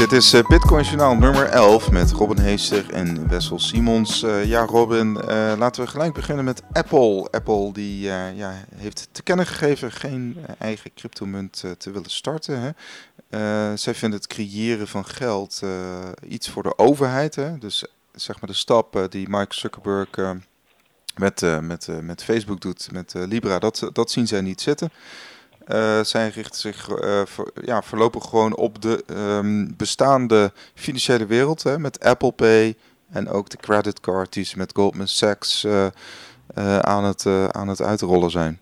Dit is uh, Bitcoin Journaal nummer 11 met Robin Heester en Wessel Simons. Uh, ja, Robin, uh, laten we gelijk beginnen met Apple. Apple die ja, heeft te kennen gegeven geen eigen cryptomunt te willen starten. Hè. zij vinden het creëren van geld iets voor de overheid. Hè. Dus zeg maar de stap die Mike Zuckerberg met, met, met Facebook doet, met Libra, dat, dat zien zij niet zitten. Uh, zij richten zich uh, ja, voorlopig gewoon op de um, bestaande financiële wereld. Hè, met Apple Pay en ook de creditcard die ze met Goldman Sachs uh, aan, het, aan het uitrollen zijn.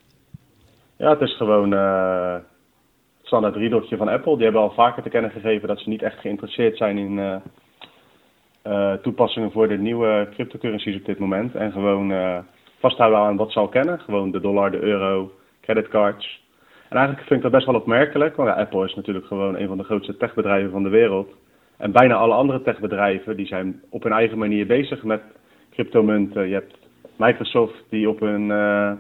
Ja, het is gewoon het standaard riedeltje van Apple. Die hebben al vaker te kennen gegeven dat ze niet echt geïnteresseerd zijn in toepassingen voor de nieuwe cryptocurrencies op dit moment. En gewoon vasthouden aan wat ze al kennen. Gewoon de dollar, de euro, creditcards. En eigenlijk vind ik dat best wel opmerkelijk, want Apple is natuurlijk gewoon een van de grootste techbedrijven van de wereld. En bijna alle andere techbedrijven die zijn op hun eigen manier bezig met cryptomunten. Je hebt Microsoft die op hun uh,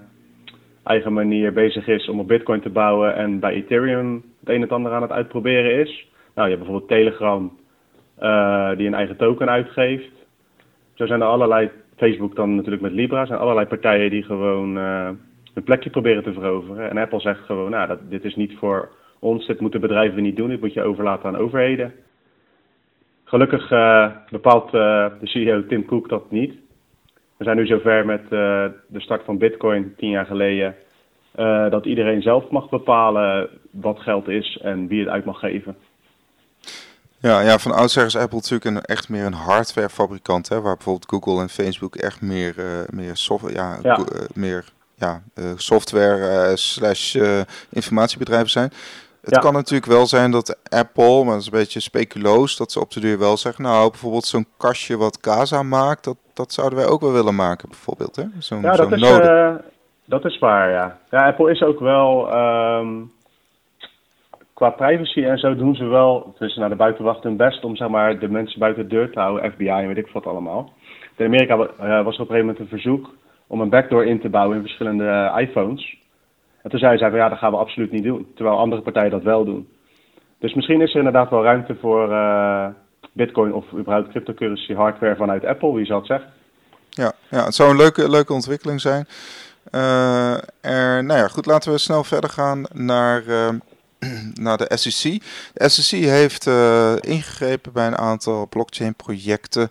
eigen manier bezig is om op Bitcoin te bouwen en bij Ethereum het een en ander aan het uitproberen is. Nou, je hebt bijvoorbeeld Telegram uh, die een eigen token uitgeeft. Zo zijn er allerlei, Facebook dan natuurlijk met Libra, zijn allerlei partijen die gewoon uh, een plekje proberen te veroveren. En Apple zegt gewoon, nou, dat, dit is niet voor ons, dit moeten bedrijven niet doen, dit moet je overlaten aan overheden. Gelukkig uh, bepaalt uh, de CEO Tim Cook dat niet. We zijn nu zover met uh, de start van Bitcoin tien jaar geleden, dat iedereen zelf mag bepalen wat geld is en wie het uit mag geven. Ja, ja, van oudsher is Apple natuurlijk een, echt meer een hardwarefabrikant, hè, waar bijvoorbeeld Google en Facebook echt meer, meer software, ja, ja. meer ja, uh, software uh, slash uh, informatiebedrijven zijn. Het ja. kan natuurlijk wel zijn dat Apple, maar dat is een beetje speculoos, dat ze op de duur wel zeggen, nou bijvoorbeeld zo'n kastje wat Casa maakt, dat, dat zouden wij ook wel willen maken bijvoorbeeld. Hè? Zo'n, ja, dat, is, uh, dat is waar, ja. Ja, Apple is ook wel, um, qua privacy en zo doen ze wel, dus naar de buitenwacht hun best om zeg maar de mensen buiten de deur te houden, FBI en weet ik wat allemaal. In Amerika was er op een gegeven moment een verzoek om een backdoor in te bouwen in verschillende eh, iPhones. En toen zei zij van ja, dat gaan we absoluut niet doen. Terwijl andere partijen dat wel doen. Dus misschien is er inderdaad wel ruimte voor uh, Bitcoin of überhaupt cryptocurrency hardware vanuit Apple, wie zal het zeggen. Ja, ja het zou een leuke, leuke ontwikkeling zijn. Uh, er, nou ja, goed, laten we snel verder gaan naar, naar de SEC. De SEC heeft ingegrepen bij een aantal blockchain projecten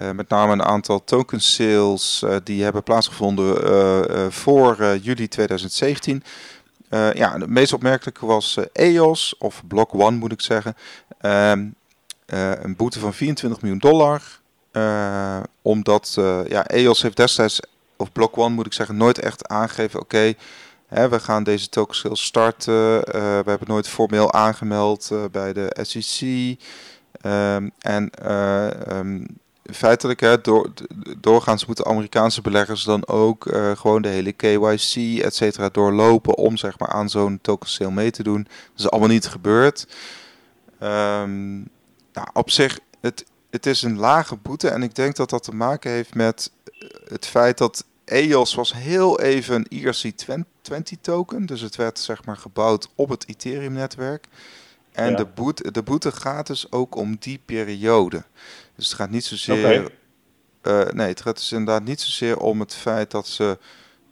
uh, met name een aantal token sales uh, die hebben plaatsgevonden uh, voor juli 2017. ja, het meest opmerkelijke was EOS, of Block One moet ik zeggen. Ehm, een boete van 24 miljoen dollar. omdat ja, EOS heeft destijds, of Block One moet ik zeggen, nooit echt aangegeven: oké, okay, we gaan deze token sales starten. we hebben nooit formeel aangemeld bij de SEC. Um, en um, feitelijk, hè, door, doorgaans moeten Amerikaanse beleggers dan ook uh, gewoon de hele KYC, et cetera, doorlopen om zeg maar aan zo'n token sale mee te doen. Dat is allemaal niet gebeurd. Um, nou, op zich, het, het is een lage boete en ik denk dat dat te maken heeft met eh, het feit dat EOS was heel even een ERC20 token, dus het werd zeg maar gebouwd op het Ethereum netwerk. En ja. de, boete, de boete gaat dus ook om die periode. Dus het gaat niet zozeer. Okay. Uh, nee, het gaat dus inderdaad niet zozeer om het feit dat ze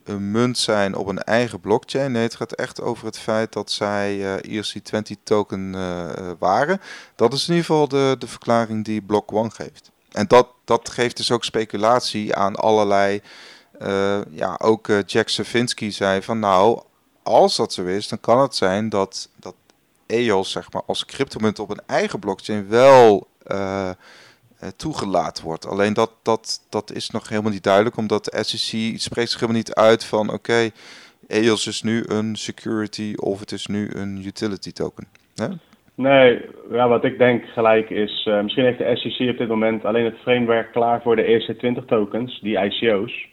een munt zijn op een eigen blockchain. Nee, het gaat echt over het feit dat zij uh, ERC20 token uh, waren. Dat is in ieder geval de, de verklaring die Block One geeft. En dat, dat geeft dus ook speculatie aan allerlei. Uh, ja, ook Jack Savinsky zei van nou, als dat zo is, dan kan het zijn dat, dat EOS zeg maar, als cryptomunt op een eigen blockchain wel toegelaten wordt. Alleen dat, dat, dat is nog helemaal niet duidelijk, omdat de SEC spreekt zich helemaal niet uit van oké, EOS is nu een security of het is nu een utility token. Ja? Nee, ja, wat ik denk gelijk is, uh, misschien heeft de SEC op dit moment alleen het framework klaar voor de eerste 20 tokens, die ICO's.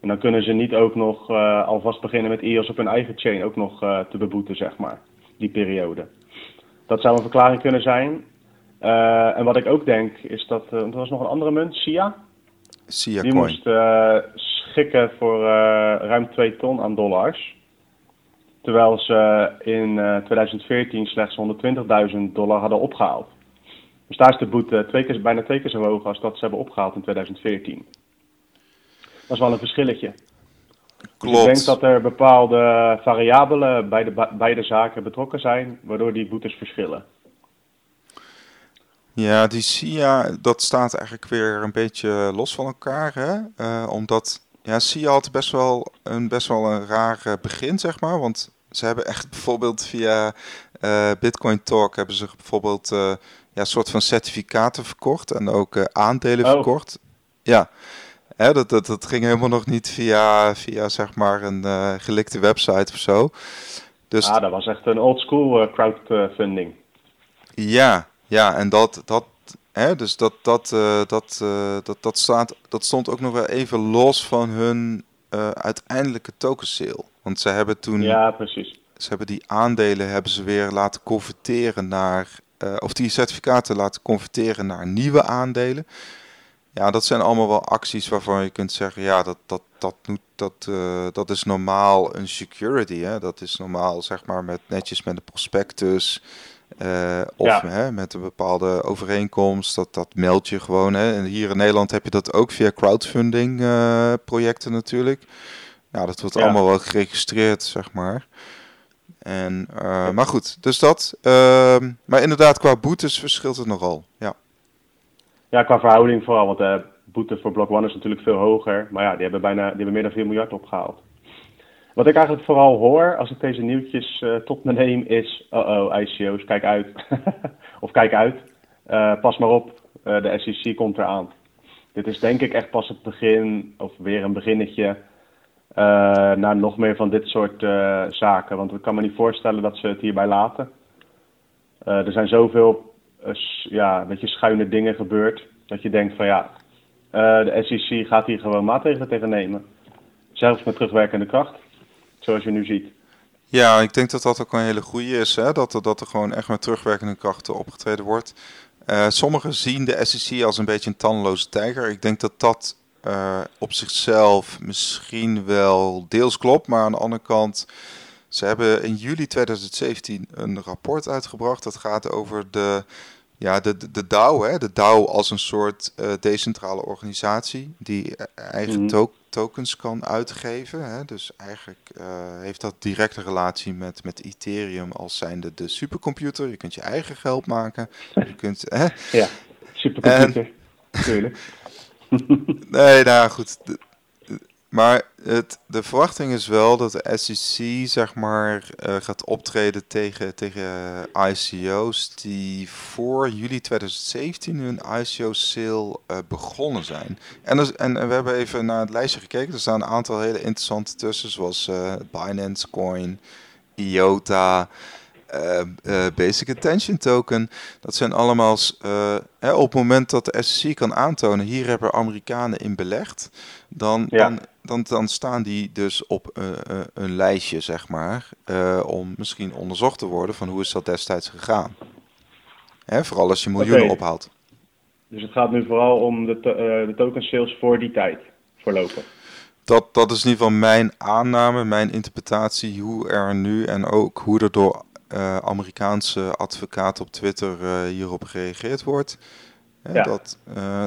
En dan kunnen ze niet ook nog uh, alvast beginnen met EOS op hun eigen chain ook nog te beboeten, zeg maar, die periode. Dat zou een verklaring kunnen zijn. Uh, en wat ik ook denk is dat, uh, er was nog een andere munt, SIA. SIA Die coin. moest uh, schikken voor ruim 2 ton aan dollars. Terwijl ze in 2014 slechts 120.000 dollar hadden opgehaald. Dus daar is de boete twee keer, bijna twee keer zo hoog als dat ze hebben opgehaald in 2014. Dat is wel een verschilletje. Klopt. Ik denk dat er bepaalde variabelen bij de beide zaken betrokken zijn, waardoor die boetes verschillen. Ja, die SIA, dat staat eigenlijk weer een beetje los van elkaar. Hè? Uh, omdat ja, SIA had best wel een, best wel een raar begin, zeg maar. Want ze hebben echt bijvoorbeeld via uh, Bitcoin Talk hebben ze bijvoorbeeld uh, ja, een soort van certificaten verkocht en ook aandelen oh. verkocht. Ja, Hè, dat, dat, dat ging helemaal nog niet via, via zeg maar een gelikte website of zo. Dus, ah, dat was echt een old school crowdfunding. Ja, ja, en dat, dat, hè, dus dat, dat, uh, dat, dat, dat, staat, dat stond ook nog wel even los van hun uiteindelijke token sale. Want ze hebben toen. Ja, precies. Ze hebben die aandelen hebben ze weer laten converteren naar. of die certificaten laten converteren naar nieuwe aandelen. Ja, dat zijn allemaal wel acties waarvan je kunt zeggen, ja, dat, dat, dat, moet, dat, uh, dat is normaal een security. Hè? Dat is normaal, zeg maar, met netjes met een prospectus. Uh, of ja. hè, met een bepaalde overeenkomst, dat, dat meld je gewoon. Hè. En hier in Nederland heb je dat ook via crowdfunding uh, projecten natuurlijk. Ja, dat wordt ja. allemaal wel geregistreerd, zeg maar. En, maar goed, dus dat. Ehm, maar inderdaad, qua boetes verschilt het nogal. Ja. Ja, qua verhouding vooral, want de boete voor Block One is natuurlijk veel hoger. Maar ja, die hebben bijna die hebben meer dan 4 miljard opgehaald. Wat ik eigenlijk vooral hoor als ik deze nieuwtjes uh, tot me neem is, oh oh, ICO's, kijk uit. of kijk uit, uh, pas maar op, uh, de SEC komt eraan. Dit is denk ik echt pas het begin, of weer een beginnetje, naar nog meer van dit soort zaken. Want ik kan me niet voorstellen dat ze het hierbij laten. er zijn zoveel ja, beetje schuine dingen gebeurt. Dat je denkt van ja, de SEC gaat hier gewoon maatregelen tegen nemen. Zelfs met terugwerkende kracht, zoals je nu ziet. Ja, ik denk dat dat ook een hele goede is. Hè? Dat, er, dat er gewoon echt met terugwerkende krachten opgetreden wordt. Uh, sommigen zien de SEC als een beetje een tandeloze tijger. Ik denk dat dat uh, op zichzelf misschien wel deels klopt. Maar aan de andere kant, ze hebben in juli 2017 een rapport uitgebracht. Dat gaat over de ja, de, de, DAO, hè, de DAO als een soort uh, decentrale organisatie die e-, eigen mm. to tokens kan uitgeven. Hè. Dus eigenlijk uh, heeft dat directe relatie met, met Ethereum als zijnde de supercomputer. Je kunt je eigen geld maken. Je kunt, hè. Ja, supercomputer, nee, nou goed. Maar het, de verwachting is wel dat de SEC zeg maar, uh, gaat optreden tegen, tegen ICO's die voor juli 2017 hun ICO-sale uh, begonnen zijn. En, dus, en, we hebben even naar het lijstje gekeken. Er staan een aantal hele interessante tussen, zoals uh, Binance Coin, IOTA, Basic Attention Token. Dat zijn allemaal hè, op het moment dat de SEC kan aantonen, hier hebben Amerikanen in belegd, dan, ja. dan dan, dan staan die dus op uh, uh, een lijstje, zeg maar, uh, om misschien onderzocht te worden van hoe is dat destijds gegaan. Hè, vooral als je miljoenen okay. ophaalt. Dus het gaat nu vooral om de, to de token sales voor die tijd, voorlopen. Dat, dat is in ieder geval mijn aanname, mijn interpretatie, hoe er nu en ook hoe er door Amerikaanse advocaten op Twitter hierop gereageerd wordt. Ja. Dat,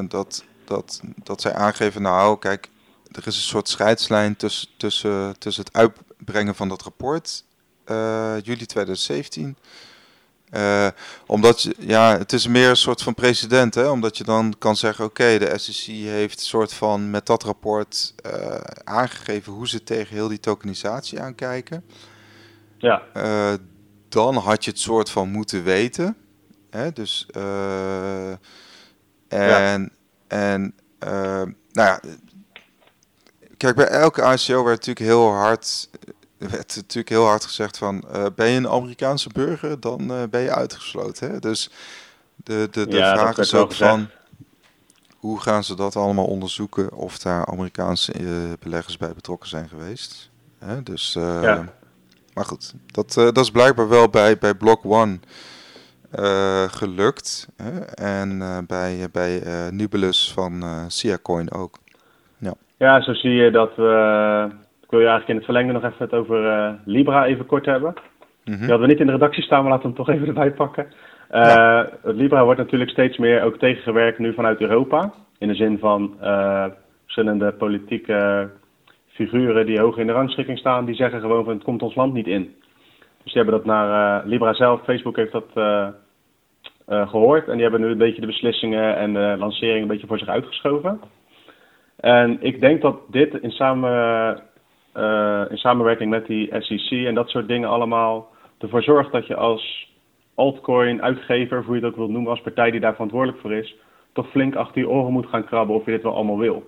dat, dat, dat zij aangeven, nou kijk, er is een soort scheidslijn tussen, tussen, tussen het uitbrengen van dat rapport, juli 2017. Uh, omdat je, ja, het is meer een soort van precedent, hè? omdat je dan kan zeggen: oké, de SEC heeft een soort van met dat rapport aangegeven hoe ze tegen heel die tokenisatie aankijken. Ja. Dan had je het soort van moeten weten. Hè? Dus, en, ja. en nou ja, Kijk, bij elke ICO werd natuurlijk heel hard, werd natuurlijk heel hard gezegd van, uh, ben je een Amerikaanse burger, dan ben je uitgesloten. Hè? Dus de, de, de ja, vraag is ook van, hoe gaan ze dat allemaal onderzoeken of daar Amerikaanse beleggers bij betrokken zijn geweest? Hè? Dus, ja. Maar goed, dat, dat is blijkbaar wel bij, bij Block One gelukt. Hè? En bij, bij Nubulus van Siacoin ook. Ja, zo zie je dat we. Ik wil je eigenlijk in het verlengde nog even het over Libra even kort hebben. Mm -hmm. Die hadden we niet in de redactie staan, maar laten we hem toch even erbij pakken. Uh, Libra wordt natuurlijk steeds meer ook tegengewerkt nu vanuit Europa. In de zin van verschillende politieke figuren die hoog in de rangschikking staan, die zeggen gewoon van het komt ons land niet in. Dus die hebben dat naar uh, Libra zelf, Facebook heeft dat gehoord. En die hebben nu een beetje de beslissingen en de lancering een beetje voor zich uitgeschoven. En ik denk dat dit in, samen, in samenwerking met die SEC en dat soort dingen allemaal ervoor zorgt dat je als altcoin uitgever, of hoe je ook wilt noemen, als partij die daar verantwoordelijk voor is, toch flink achter je oren moet gaan krabben of je dit wel allemaal wil.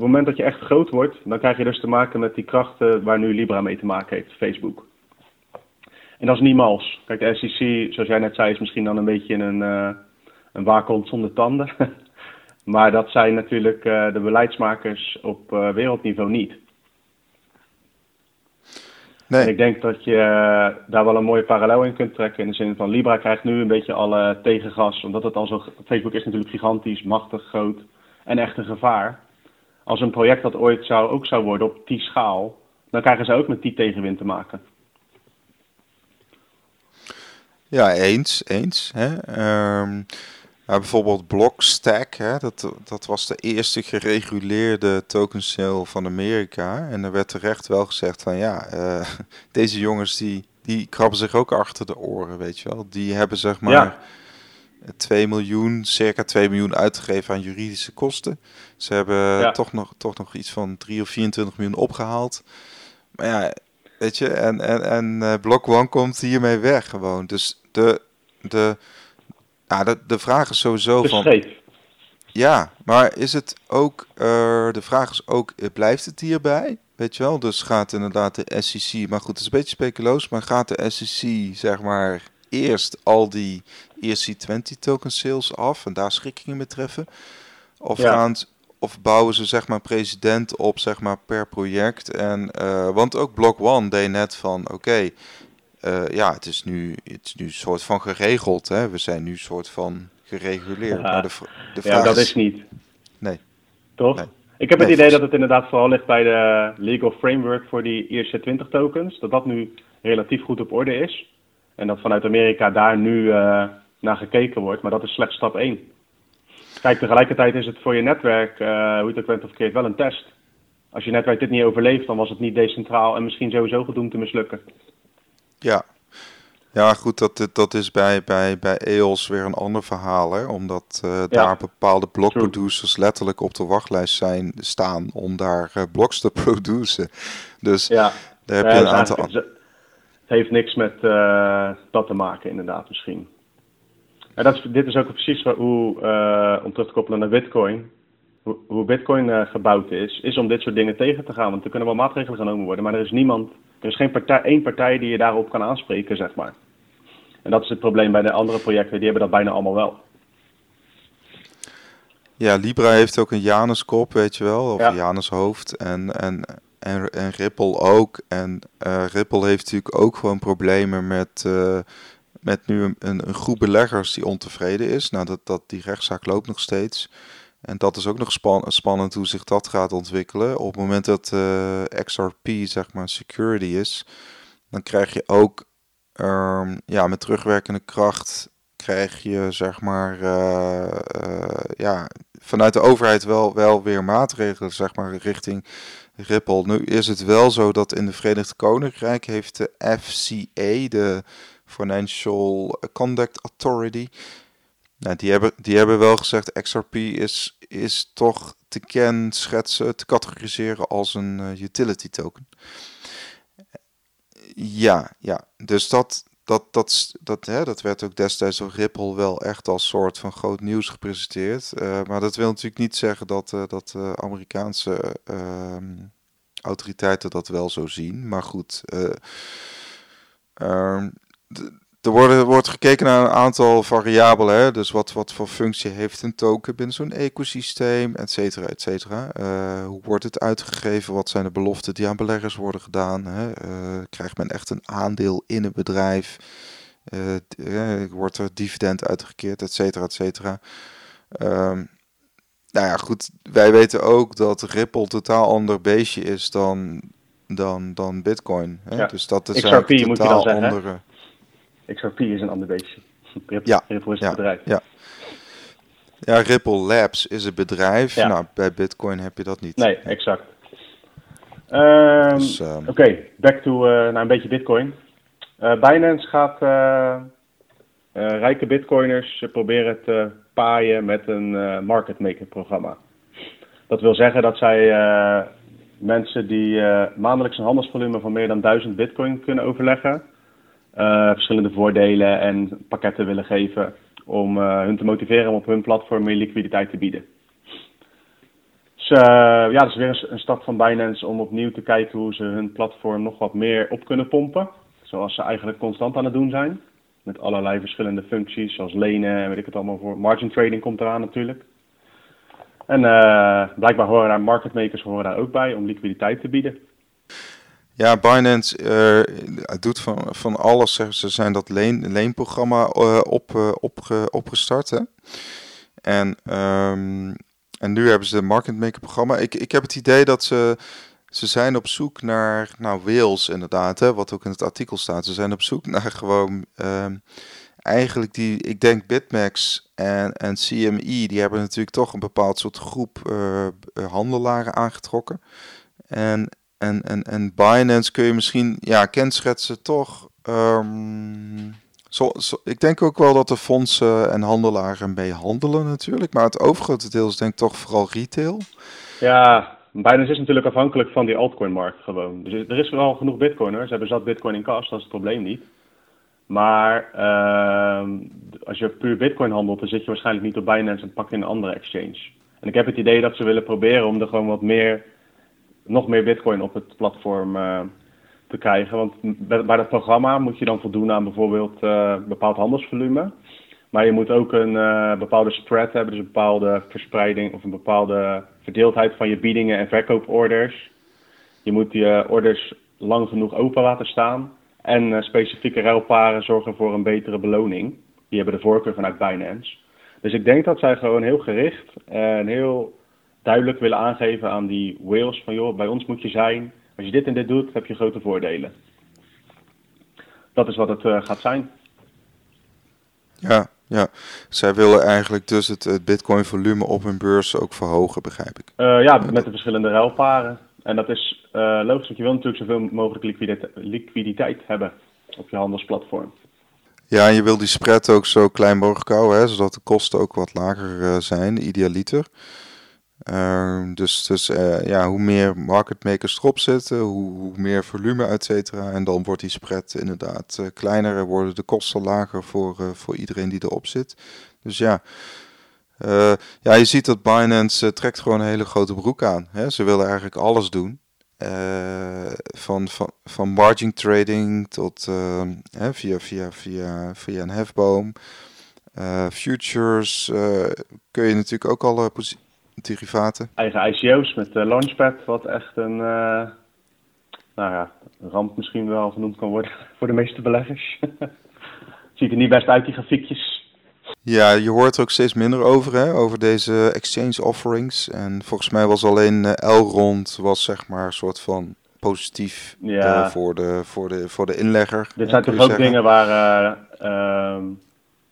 Op het moment dat je echt groot wordt, dan krijg je dus te maken met die krachten waar nu Libra mee te maken heeft, Facebook. En dat is niet mals. Kijk, de SEC, zoals jij net zei, is misschien dan een beetje een, uh, een waakhond zonder tanden. maar dat zijn natuurlijk uh, de beleidsmakers op uh, wereldniveau niet. Nee. En ik denk dat je eh, daar wel een mooie parallel in kunt trekken. In de zin van Libra krijgt nu een beetje alle tegengas. Omdat het al zo. Facebook is natuurlijk gigantisch, machtig, groot en echt een gevaar. Als een project dat ooit zou, ook zou worden op die schaal, dan krijgen ze ook met die tegenwind te maken. Ja, eens, eens. Hè? Um, ja, bijvoorbeeld Blockstack, hè, dat, dat was de eerste gereguleerde token sale van Amerika. En er werd terecht wel gezegd van ja, uh, deze jongens die, die krabben zich ook achter de oren, weet je wel. Die hebben zeg maar ja. 2 miljoen, circa 2 miljoen uitgegeven aan juridische kosten. Ze hebben ja. toch, nog, toch nog iets van 3 of 24 miljoen opgehaald. Maar ja, weet je, en, en, en uh, Block One komt hiermee weg gewoon. Dus de... de ja, de, de vraag is sowieso van... Ja, maar is het ook... Uh, de vraag is ook, blijft het hierbij? Weet je wel, dus gaat inderdaad de SEC... Maar goed, het is een beetje speculoos, maar gaat de SEC zeg maar eerst al die ERC20 token sales af en daar schikkingen mee treffen? Of, ja. gaan, of bouwen ze zeg maar president op zeg maar per project? En, uh, want ook Block One deed net van oké, okay, uh, ja, het is nu, het is nu een soort van geregeld. Hè? We zijn nu een soort van gereguleerd. Ja, maar de, de vraag ja dat is niet. Nee. Toch? Nee. Ik heb het idee dat het inderdaad vooral ligt bij de legal framework voor die ERC20 tokens. Dat dat nu relatief goed op orde is. En dat vanuit Amerika daar nu uh, naar gekeken wordt. Maar dat is slechts stap 1. Kijk, tegelijkertijd is het voor je netwerk, uh, hoe je het ook bent of verkeerd, wel een test. Als je netwerk dit niet overleeft, dan was het niet decentraal en misschien sowieso gedoemd te mislukken. Ja, ja, goed, dat, dat is bij, bij, bij EOS weer een ander verhaal. Hè? Omdat uh, daar bepaalde blokproducers letterlijk op de wachtlijst zijn staan om daar uh, bloks te produceren. Dus ja. daar heb je een aantal. Heeft niks met uh, dat te maken, inderdaad, misschien. En dat is, dit is ook precies hoe, om terug te koppelen naar Bitcoin. Hoe, hoe Bitcoin gebouwd is, is om dit soort dingen tegen te gaan. Want er kunnen wel maatregelen genomen worden, maar er is niemand er is geen partij, één partij die je daarop kan aanspreken, zeg maar. En dat is het probleem bij de andere projecten, die hebben dat bijna allemaal wel. Ja, Libra heeft ook een Januskop, weet je wel, of ja. een Janushoofd. En, en, en, en Ripple ook. En uh, Ripple heeft natuurlijk ook gewoon problemen met, uh, met nu een, een, groep beleggers die ontevreden is. Nou, dat, dat, die rechtszaak loopt nog steeds. En dat is ook nog span spannend hoe zich dat gaat ontwikkelen. Op het moment dat uh, XRP, zeg maar, security is, dan krijg je ook um, ja, met terugwerkende kracht krijg je zeg maar ja, vanuit de overheid wel, wel weer maatregelen zeg maar richting Ripple. Nu is het wel zo dat in de Verenigd Koninkrijk heeft de FCA, de Financial Conduct Authority, nou, die, hebben, die hebben wel gezegd, XRP is, is toch te kenschetsen, te categoriseren als een uh, utility token. Ja, ja. Dus dat, dat, dat, dat, hè, dat werd ook destijds door Ripple wel echt als soort van groot nieuws gepresenteerd. Uh, maar dat wil natuurlijk niet zeggen dat, uh, dat uh, Amerikaanse ehm, autoriteiten dat wel zo zien. Maar goed, ehm, er wordt, wordt gekeken naar een aantal variabelen. Hè? Dus wat, wat voor functie heeft een token binnen zo'n ecosysteem, et cetera, et cetera. Uh, hoe wordt het uitgegeven? Wat zijn de beloften die aan beleggers worden gedaan? Hè? Uh, krijgt men echt een aandeel in een bedrijf? Uh, wordt er dividend uitgekeerd, et cetera, et cetera. Um, nou ja, goed. Wij weten ook dat Ripple totaal ander beestje is dan, dan, dan Bitcoin. Hè? Ja. Dus dat is XRP, een moet totaal je dan zeggen, andere... XRP is een ander beestje. Ripple, Ja, Ripple is ja, het bedrijf. ja. Ja, Ripple Labs is een bedrijf. Ja. Nou, bij Bitcoin heb je dat niet. Nee, exact. Ehm, Dus, ehm, Oké, back to eh, naar een beetje Bitcoin. Eh, Binance gaat eh, rijke Bitcoiners proberen te paaien met een market maker programma. Dat wil zeggen dat zij mensen die maandelijks een handelsvolume van meer dan 1000 Bitcoin kunnen overleggen, eh, verschillende voordelen en pakketten willen geven om eh, hun te motiveren om op hun platform meer liquiditeit te bieden. Dus eh, ja, dat is weer een, een stap van Binance om opnieuw te kijken hoe ze hun platform nog wat meer op kunnen pompen. Zoals ze eigenlijk constant aan het doen zijn. Met allerlei verschillende functies, zoals lenen en weet ik het allemaal voor. Margin trading komt eraan natuurlijk. En blijkbaar horen daar market makers horen daar ook bij om liquiditeit te bieden. Ja, Binance eh, doet van, van alles. Ze zijn dat leen, leenprogramma eh, op, eh, opge- opgestart. Hè? En, ehm, en nu hebben ze een market maker programma. Ik, ik heb het idee dat ze, ze zijn op zoek naar nou, whales inderdaad. Hè, wat ook in het artikel staat. Ze zijn op zoek naar gewoon ehm, eigenlijk die, ik denk Bitmax en, en CME, die hebben natuurlijk toch een bepaald soort groep handelaren aangetrokken. En, en, en, en Binance kun je misschien ja, kenschetsen toch. ehm, zo, zo- ik denk ook wel dat de fondsen en handelaren mee handelen natuurlijk. Maar het overgrote deel is denk ik toch vooral retail. Ja, Binance is natuurlijk afhankelijk van die altcoin-markt gewoon. Dus er is wel genoeg bitcoin hoor. Ze hebben zat bitcoin in kas, dat is het probleem niet. Maar ehm, als je puur bitcoin handelt, dan zit je waarschijnlijk niet op Binance en pak je een andere exchange. En ik heb het idee dat ze willen proberen om er gewoon wat meer, nog meer bitcoin op het platform eh, te krijgen. Want bij, dat programma moet je dan voldoen aan bijvoorbeeld eh, bepaald handelsvolume. Maar je moet ook een eh, bepaalde spread hebben, dus een bepaalde verspreiding of een bepaalde verdeeldheid van je biedingen en verkooporders. Je moet je orders lang genoeg open laten staan. En specifieke ruilparen zorgen voor een betere beloning. Die hebben de voorkeur vanuit Binance. Dus ik denk dat zij gewoon heel gericht en heel duidelijk willen aangeven aan die whales van joh, bij ons moet je zijn. Als je dit en dit doet, heb je grote voordelen. Dat is wat het eh, gaat zijn. Ja, ja. Zij willen eigenlijk dus het, het bitcoin volume op hun beurs ook verhogen, begrijp ik. Eh, ja, met de verschillende ruilparen. En dat is eh, logisch, want je wil natuurlijk zoveel mogelijk liquiditeit, liquiditeit hebben op je handelsplatform. Ja, en je wil die spread ook zo klein mogelijk houden, hè, zodat de kosten ook wat lager zijn, idealiter. Ehm, dus dus eh, ja, hoe meer market makers erop zitten, hoe, hoe meer volume, et cetera. En dan wordt die spread inderdaad eh, kleiner en worden de kosten lager voor, eh, voor iedereen die erop zit. Dus ja, ja je ziet dat Binance trekt gewoon een hele grote broek aan. Hè. Ze willen eigenlijk alles doen. Van, van, van margin trading tot eh, hè, via, via, via, via een hefboom. Futures kun je natuurlijk ook alle posi- derivaten. Eigen ICO's met eh, Launchpad, wat echt een, eh, nou ja, een ramp misschien wel genoemd kan worden voor de meeste beleggers. Ziet er niet best uit, die grafiekjes. Ja, je hoort er ook steeds minder over, hè, over deze exchange offerings. En volgens mij was alleen eh, Elrond was zeg maar een soort van positief Ja. voor, de, voor, de, voor de inlegger. Dit zijn toch ook zeggen. dingen waar ehm,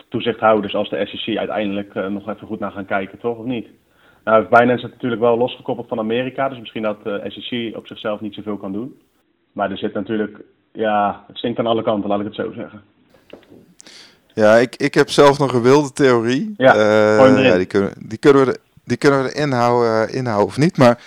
toezichthouders als de SEC uiteindelijk nog even goed naar gaan kijken, toch? Of niet? Nou, Binance het natuurlijk wel losgekoppeld van Amerika, dus misschien dat de SEC op zichzelf niet zoveel kan doen. Maar er zit natuurlijk, ja, het stinkt aan alle kanten, laat ik het zo zeggen. Ja, ik, ik heb zelf nog een wilde theorie. Ja, Eh, ja, die, kunnen, die kunnen we, die kunnen we erin houden, eh, inhouden of niet. Maar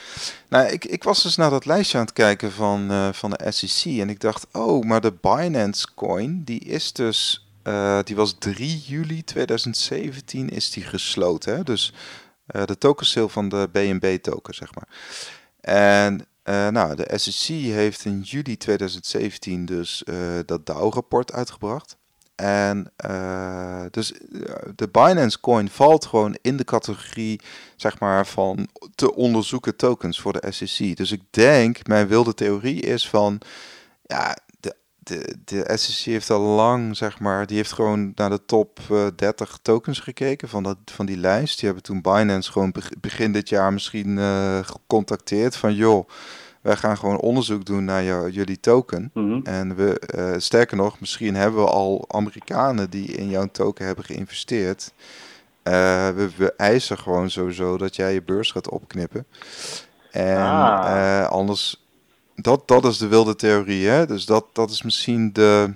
nou, ik, ik was dus naar dat lijstje aan het kijken van, eh, van de SEC. En ik dacht, oh, maar de Binance coin, die is dus... eh, die was 3 juli 2017 is die gesloten. Hè? Dus eh, de token sale van de BNB token, zeg maar. En eh, nou, de SEC heeft in juli 2017 dus eh, dat DAO-rapport uitgebracht. En eh, dus eh, de Binance Coin valt gewoon in de categorie, zeg maar, van te onderzoeken tokens voor de SEC. Dus ik denk, mijn wilde theorie is van, ja, de, de, SEC heeft al lang, zeg maar, die heeft gewoon naar de top eh, 30 tokens gekeken van, dat, van die lijst. Die hebben toen Binance gewoon beg- begin dit jaar misschien eh, gecontacteerd van, joh, wij gaan gewoon onderzoek doen naar jou, jullie token. Mhm. En we, eh, sterker nog, misschien hebben we al Amerikanen die in jouw token hebben geïnvesteerd. We, we eisen gewoon sowieso dat jij je beurs gaat opknippen. En Ah. anders, dat, dat is de wilde theorie, hè? Dus dat, dat is misschien de,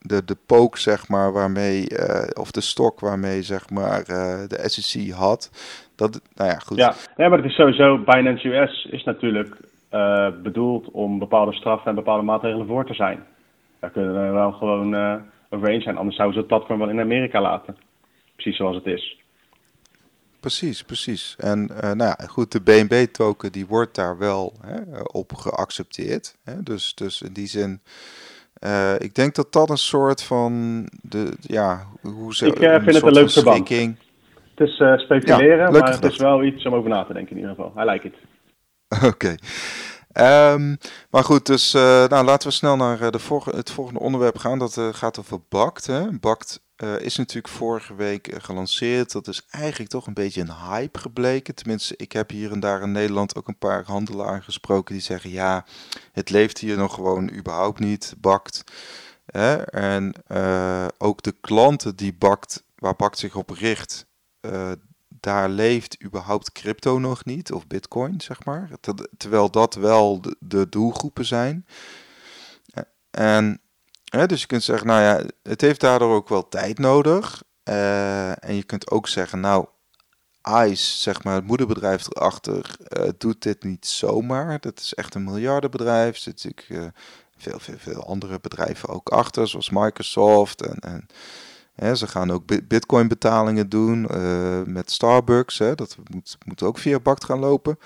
de, de pook, zeg maar, waarmee, eh, of de stok waarmee, zeg maar, eh, de SEC had. Dat, nou ja, goed. Ja, maar het is sowieso, Binance US is natuurlijk eh, bedoeld om bepaalde straffen en bepaalde maatregelen voor te zijn. Daar kunnen we wel gewoon over eens zijn, anders zouden ze het platform wel in Amerika laten. Precies zoals het is. Precies, precies. En eh, nou ja, goed, de BNB-token die wordt daar wel hè, op geaccepteerd. Hè? Dus, dus in die zin, eh, ik denk dat dat een soort van, de, ja, hoe ze, Ik, eh, vind het een leuk verband. Het is speculeren, Ja, maar het is wel iets om over na te denken in ieder geval. I like it. Oké. Ehm, maar goed, dus nou, laten we snel naar de volg- het volgende onderwerp gaan. Dat gaat over BACT. Hè. BACT eh, is natuurlijk vorige week eh, gelanceerd. Dat is eigenlijk toch een beetje een hype gebleken. Tenminste, ik heb hier en daar in Nederland ook een paar handelaren gesproken die zeggen: ja, het leeft hier nog gewoon überhaupt niet, BACT. Hè. En eh, ook de klanten die BACT, waar BACT zich op richt, daar leeft überhaupt crypto nog niet, of bitcoin, zeg maar. Ter- Terwijl dat wel de, de doelgroepen zijn. En dus je kunt zeggen, nou ja, het heeft daardoor ook wel tijd nodig. Eh, en je kunt ook zeggen, nou, ICE, zeg maar, het moederbedrijf erachter, eh, doet dit niet zomaar. Dat is echt een miljardenbedrijf. Er zitten natuurlijk eh, veel, veel, veel andere bedrijven ook achter, zoals Microsoft en, en ze gaan ook bi- bitcoin betalingen doen met Starbucks. Hè, dat moet, moet ook via BACT gaan lopen.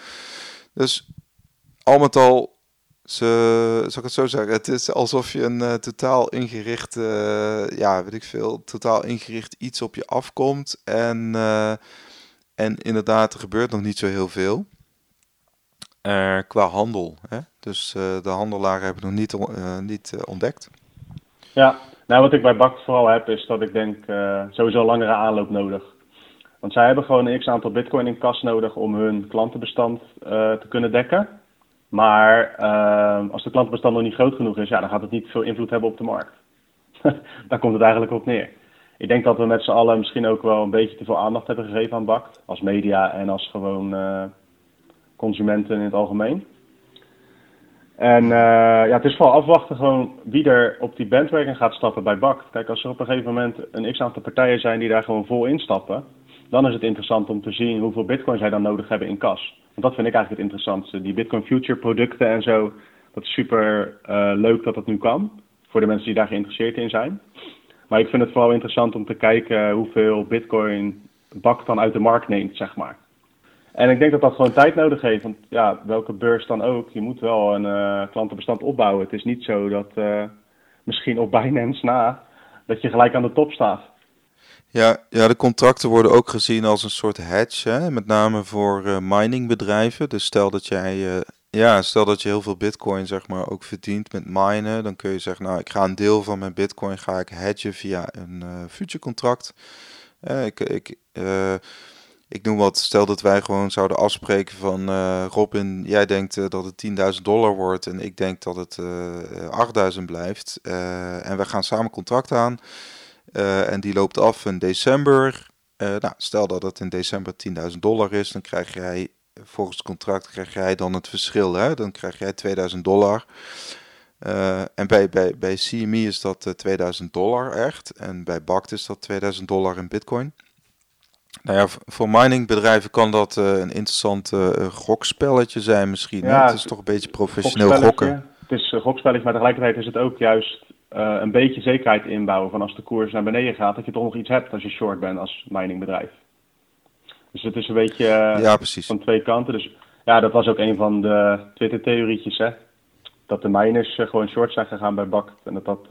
Dus al met al, ze, zal ik het zo zeggen, het is alsof je een eh, totaal ingericht, eh, ja, weet ik veel, totaal ingericht iets op je afkomt. En, eh, en inderdaad, er gebeurt nog niet zo heel veel. Eh, qua handel. Hè? Dus eh, de handelaren hebben nog niet, eh, niet eh, ontdekt. Ja, nou wat ik bij BACT vooral heb is dat ik denk eh, sowieso langere aanloop nodig. Want zij hebben gewoon een x-aantal bitcoin in kas nodig om hun klantenbestand eh, te kunnen dekken. Maar eh, als de klantenbestand nog niet groot genoeg is, ja, dan gaat het niet veel invloed hebben op de markt. Daar komt het eigenlijk op neer. Ik denk dat we met z'n allen misschien ook wel een beetje te veel aandacht hebben gegeven aan BACT. Als media en als gewoon eh, consumenten in het algemeen. En eh, ja, het is vooral afwachten gewoon wie er op die bandwagon gaat stappen bij BACT. Kijk, als er op een gegeven moment een x-aantal partijen zijn die daar gewoon vol instappen, dan is het interessant om te zien hoeveel bitcoin zij dan nodig hebben in kas. Want dat vind ik eigenlijk het interessantste. Die bitcoin future producten en zo, dat is super eh, leuk dat dat nu kan. Voor de mensen die daar geïnteresseerd in zijn. Maar ik vind het vooral interessant om te kijken hoeveel bitcoin BACT dan uit de markt neemt, zeg maar. En ik denk dat dat gewoon tijd nodig heeft. Want ja, welke beurs dan ook, je moet wel een eh, klantenbestand opbouwen. Het is niet zo dat eh, misschien op Binance na, dat je gelijk aan de top staat. Ja, ja, de contracten worden ook gezien als een soort hedge, hè? met name voor eh, miningbedrijven. Dus stel dat jij, eh, ja, stel dat je heel veel bitcoin zeg maar ook verdient met minen, dan kun je zeggen, nou, ik ga een deel van mijn bitcoin ga ik hedgen via een eh future contract. Ik, ik, ik noem wat, stel dat wij gewoon zouden afspreken van Robin, jij denkt dat het 10.000 dollar wordt en ik denk dat het eh 8.000 blijft. En we gaan samen contract aan. Eh, en die loopt af in december. Eh, nou, stel dat het in december 10.000 dollar is, dan krijg jij volgens het contract krijg jij dan het verschil. Hè? Dan krijg jij 2000 dollar. Eh, en bij, bij, bij CME is dat eh, 2000 dollar echt. En bij BACT is dat 2000 dollar in bitcoin. Nou ja, voor miningbedrijven kan dat een interessant gokspelletje zijn misschien. hè? Ja, Het is toch een beetje professioneel gokken. Het is een gokspelletje, maar tegelijkertijd is het ook juist eh, een beetje zekerheid inbouwen van als de koers naar beneden gaat, dat je toch nog iets hebt als je short bent als miningbedrijf. Dus het is een beetje eh, Ja, precies. van twee kanten. Dus ja, dat was ook een van de Twitter-theorietjes, hè. Dat de miners eh, gewoon short zijn gegaan bij BACT en dat dat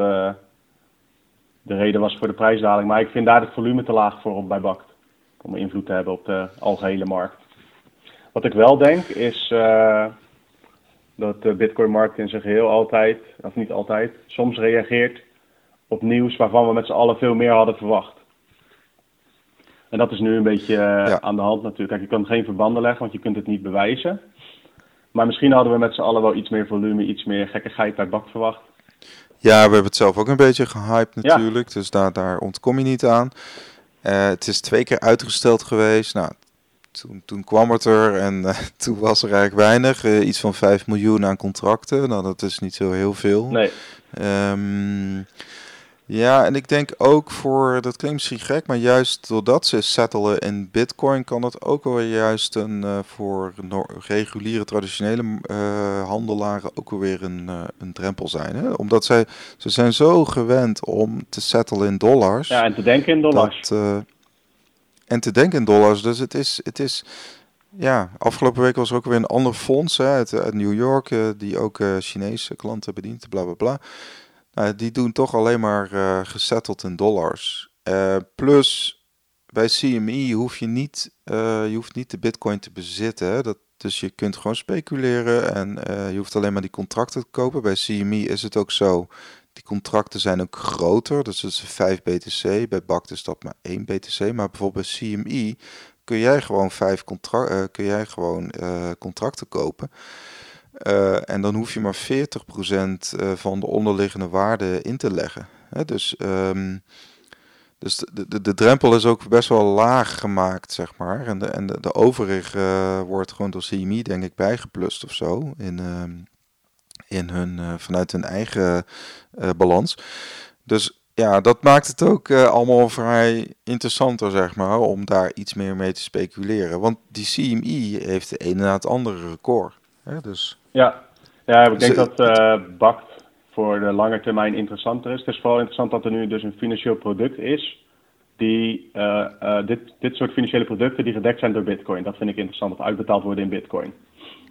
de reden was voor de prijsdaling. Maar ik vind daar het volume te laag voor op bij BACT. Om invloed te hebben op de algehele markt. Wat ik wel denk is dat de Bitcoin-markt in zijn geheel altijd, of niet altijd, soms reageert op nieuws waarvan we met z'n allen veel meer hadden verwacht. En dat is nu een beetje eh, Ja. aan de hand natuurlijk. Kijk, je kan geen verbanden leggen, want je kunt het niet bewijzen. Maar misschien hadden we met z'n allen wel iets meer volume, iets meer gekkigheid bij bak verwacht. Ja, we hebben het zelf ook een beetje gehyped natuurlijk, dus daar, daar ontkom je niet aan. Uh, het is twee keer uitgesteld geweest. Nou, toen, toen kwam het er en uh, toen was er eigenlijk weinig. Uh, iets van 5 miljoen aan contracten. Nou, dat is niet zo heel veel. Nee. Um, ja, en ik denk ook voor, dat klinkt misschien gek, maar juist doordat ze settelen in bitcoin kan dat ook wel juist een, uh, voor reguliere traditionele uh, handelaren ook weer een, uh, een drempel zijn. Hè? Omdat zij, ze zijn zo gewend om te settelen in dollars. Ja, en te denken in dollars. Dat, en te denken in dollars, dus het is, het is ja, afgelopen week was er ook weer een ander fonds hè, uit, New York, die ook Chinese klanten bedient, bla bla bla. Nou, die doen toch alleen maar uh, gesetteld in dollars. Plus bij CME hoef je niet, je hoeft niet de bitcoin te bezitten. Hè? Dat, dus je kunt gewoon speculeren en je hoeft alleen maar die contracten te kopen. Bij CME is het ook zo. Die contracten zijn ook groter. Dus dat is 5 BTC. Bij BACT is dat maar 1 BTC. Maar bijvoorbeeld bij CME kun jij gewoon, vijf contra kun jij gewoon contracten kopen. Uh, en dan hoef je maar 40% uh, van de onderliggende waarde in te leggen. Hè, dus um, dus de, de, de drempel is ook best wel laag gemaakt, zeg maar. En de, en de, de overige wordt gewoon door CME, denk ik, bijgeplust of zo. In, in hun, vanuit hun eigen balans. Dus ja, dat maakt het ook allemaal vrij interessanter, zeg maar, om daar iets meer mee te speculeren. Want die CME heeft de ene na het andere record. Hè, dus... Ja, ja ik denk dat uh, BACT voor de lange termijn interessanter is. Het is vooral interessant dat er nu dus een financieel product is die uh, dit, dit soort financiële producten die gedekt zijn door bitcoin. Dat vind ik interessant, dat uitbetaald worden in bitcoin.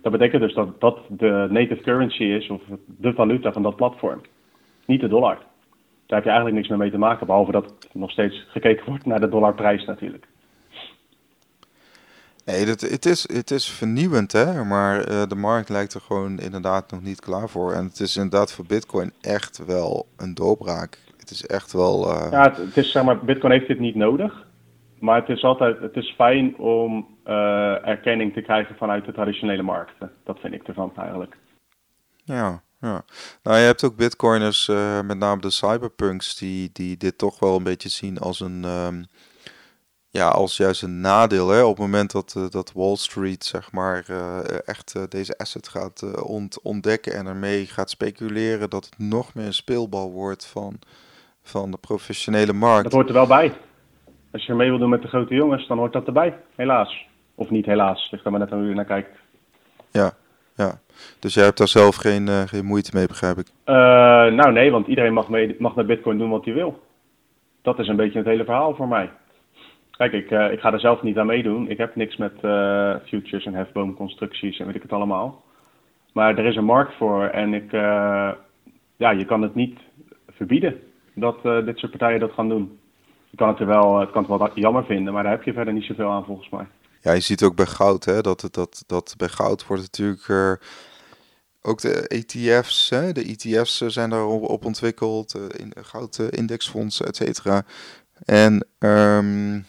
Dat betekent dus dat dat de native currency is, of de valuta van dat platform. Niet de dollar. Daar heb je eigenlijk niks meer mee te maken, behalve dat nog steeds gekeken wordt naar de dollarprijs natuurlijk. Nee, dat, het, is, het is vernieuwend, hè? maar uh, de markt lijkt er gewoon inderdaad nog niet klaar voor. En het is inderdaad voor Bitcoin echt wel een doorbraak. Het is echt wel. Uh... Ja, het, het, is zeg maar, Bitcoin heeft dit niet nodig. Maar het is altijd het is fijn om uh, erkenning te krijgen vanuit de traditionele markten. Dat vind ik ervan eigenlijk. Ja, ja. Nou, je hebt ook Bitcoiners, met name de cyberpunks, die, die dit toch wel een beetje zien als een. Um, ja, als juist een nadeel. Hè? Op het moment dat, uh, dat Wall Street zeg maar, uh, echt uh, deze asset gaat ont ontdekken en ermee gaat speculeren, dat het nog meer een speelbal wordt van, van de professionele markt. Dat hoort er wel bij. Als je mee wil doen met de grote jongens, dan hoort dat erbij, helaas. Of niet helaas, ligt er maar net aan hoe je naar kijkt. Ja, ja. Dus jij hebt daar zelf geen, geen moeite mee, begrijp ik? nou nee, want iedereen mag, mee, mag met Bitcoin doen wat hij wil. Dat is een beetje het hele verhaal voor mij. Kijk, ik, uh, ik ga er zelf niet aan meedoen. Ik heb niks met futures en hefboomconstructies en weet ik het allemaal. Maar er is een markt voor en ik, ja, je kan het niet verbieden dat dit soort partijen dat gaan doen. Je kan het er wel, het kan het wel jammer vinden, maar daar heb je verder niet zoveel aan volgens mij. Ja, je ziet ook bij goud, hè, dat, dat, dat bij goud wordt natuurlijk ook de ETF's, hè, de ETF's zijn daarop op ontwikkeld, in, goudindexfondsen, et cetera. En um,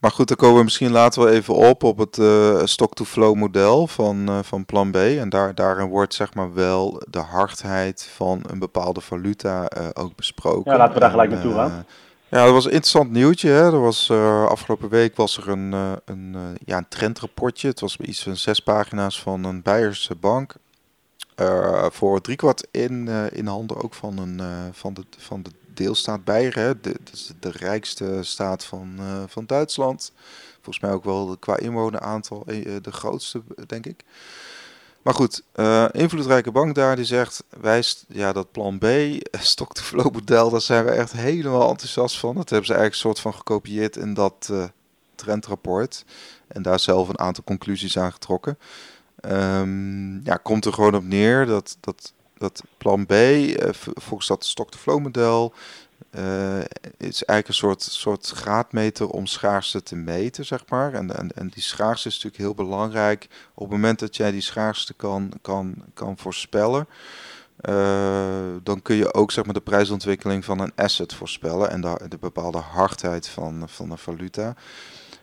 maar goed, dan komen we misschien later wel even op op het uh, stock-to-flow model van, uh, van plan B. En daar, daarin wordt zeg maar wel de hardheid van een bepaalde valuta uh, ook besproken. Ja, laten we daar gelijk naartoe gaan. Ja, dat was een interessant nieuwtje. Hè. Er was, afgelopen week was er een, een, ja, een trendrapportje. Het was iets van zes pagina's van een Beierse bank. voor driekwart in, in handen ook van, een, van, de, van de deelstaat Beieren. De, is de rijkste staat van, van Duitsland. Volgens mij ook wel qua inwoneraantal de grootste, denk ik. Maar goed, uh, invloedrijke bank daar die zegt, wijst ja, dat plan B, stock-to-flow model, daar zijn we echt helemaal enthousiast van. Dat hebben ze eigenlijk een soort van gekopieerd in dat uh, trendrapport. En daar zelf een aantal conclusies aan getrokken. Um, ja, komt er gewoon op neer dat, dat dat plan B, uh, volgens dat stock-to-flow model, uh, is eigenlijk een soort, soort graadmeter om schaarste te meten, zeg maar. En, en, en die schaarste is natuurlijk heel belangrijk. Op het moment dat jij die schaarste kan, kan, kan voorspellen, uh, dan kun je ook zeg maar, de prijsontwikkeling van een asset voorspellen en de, de bepaalde hardheid van, van een valuta.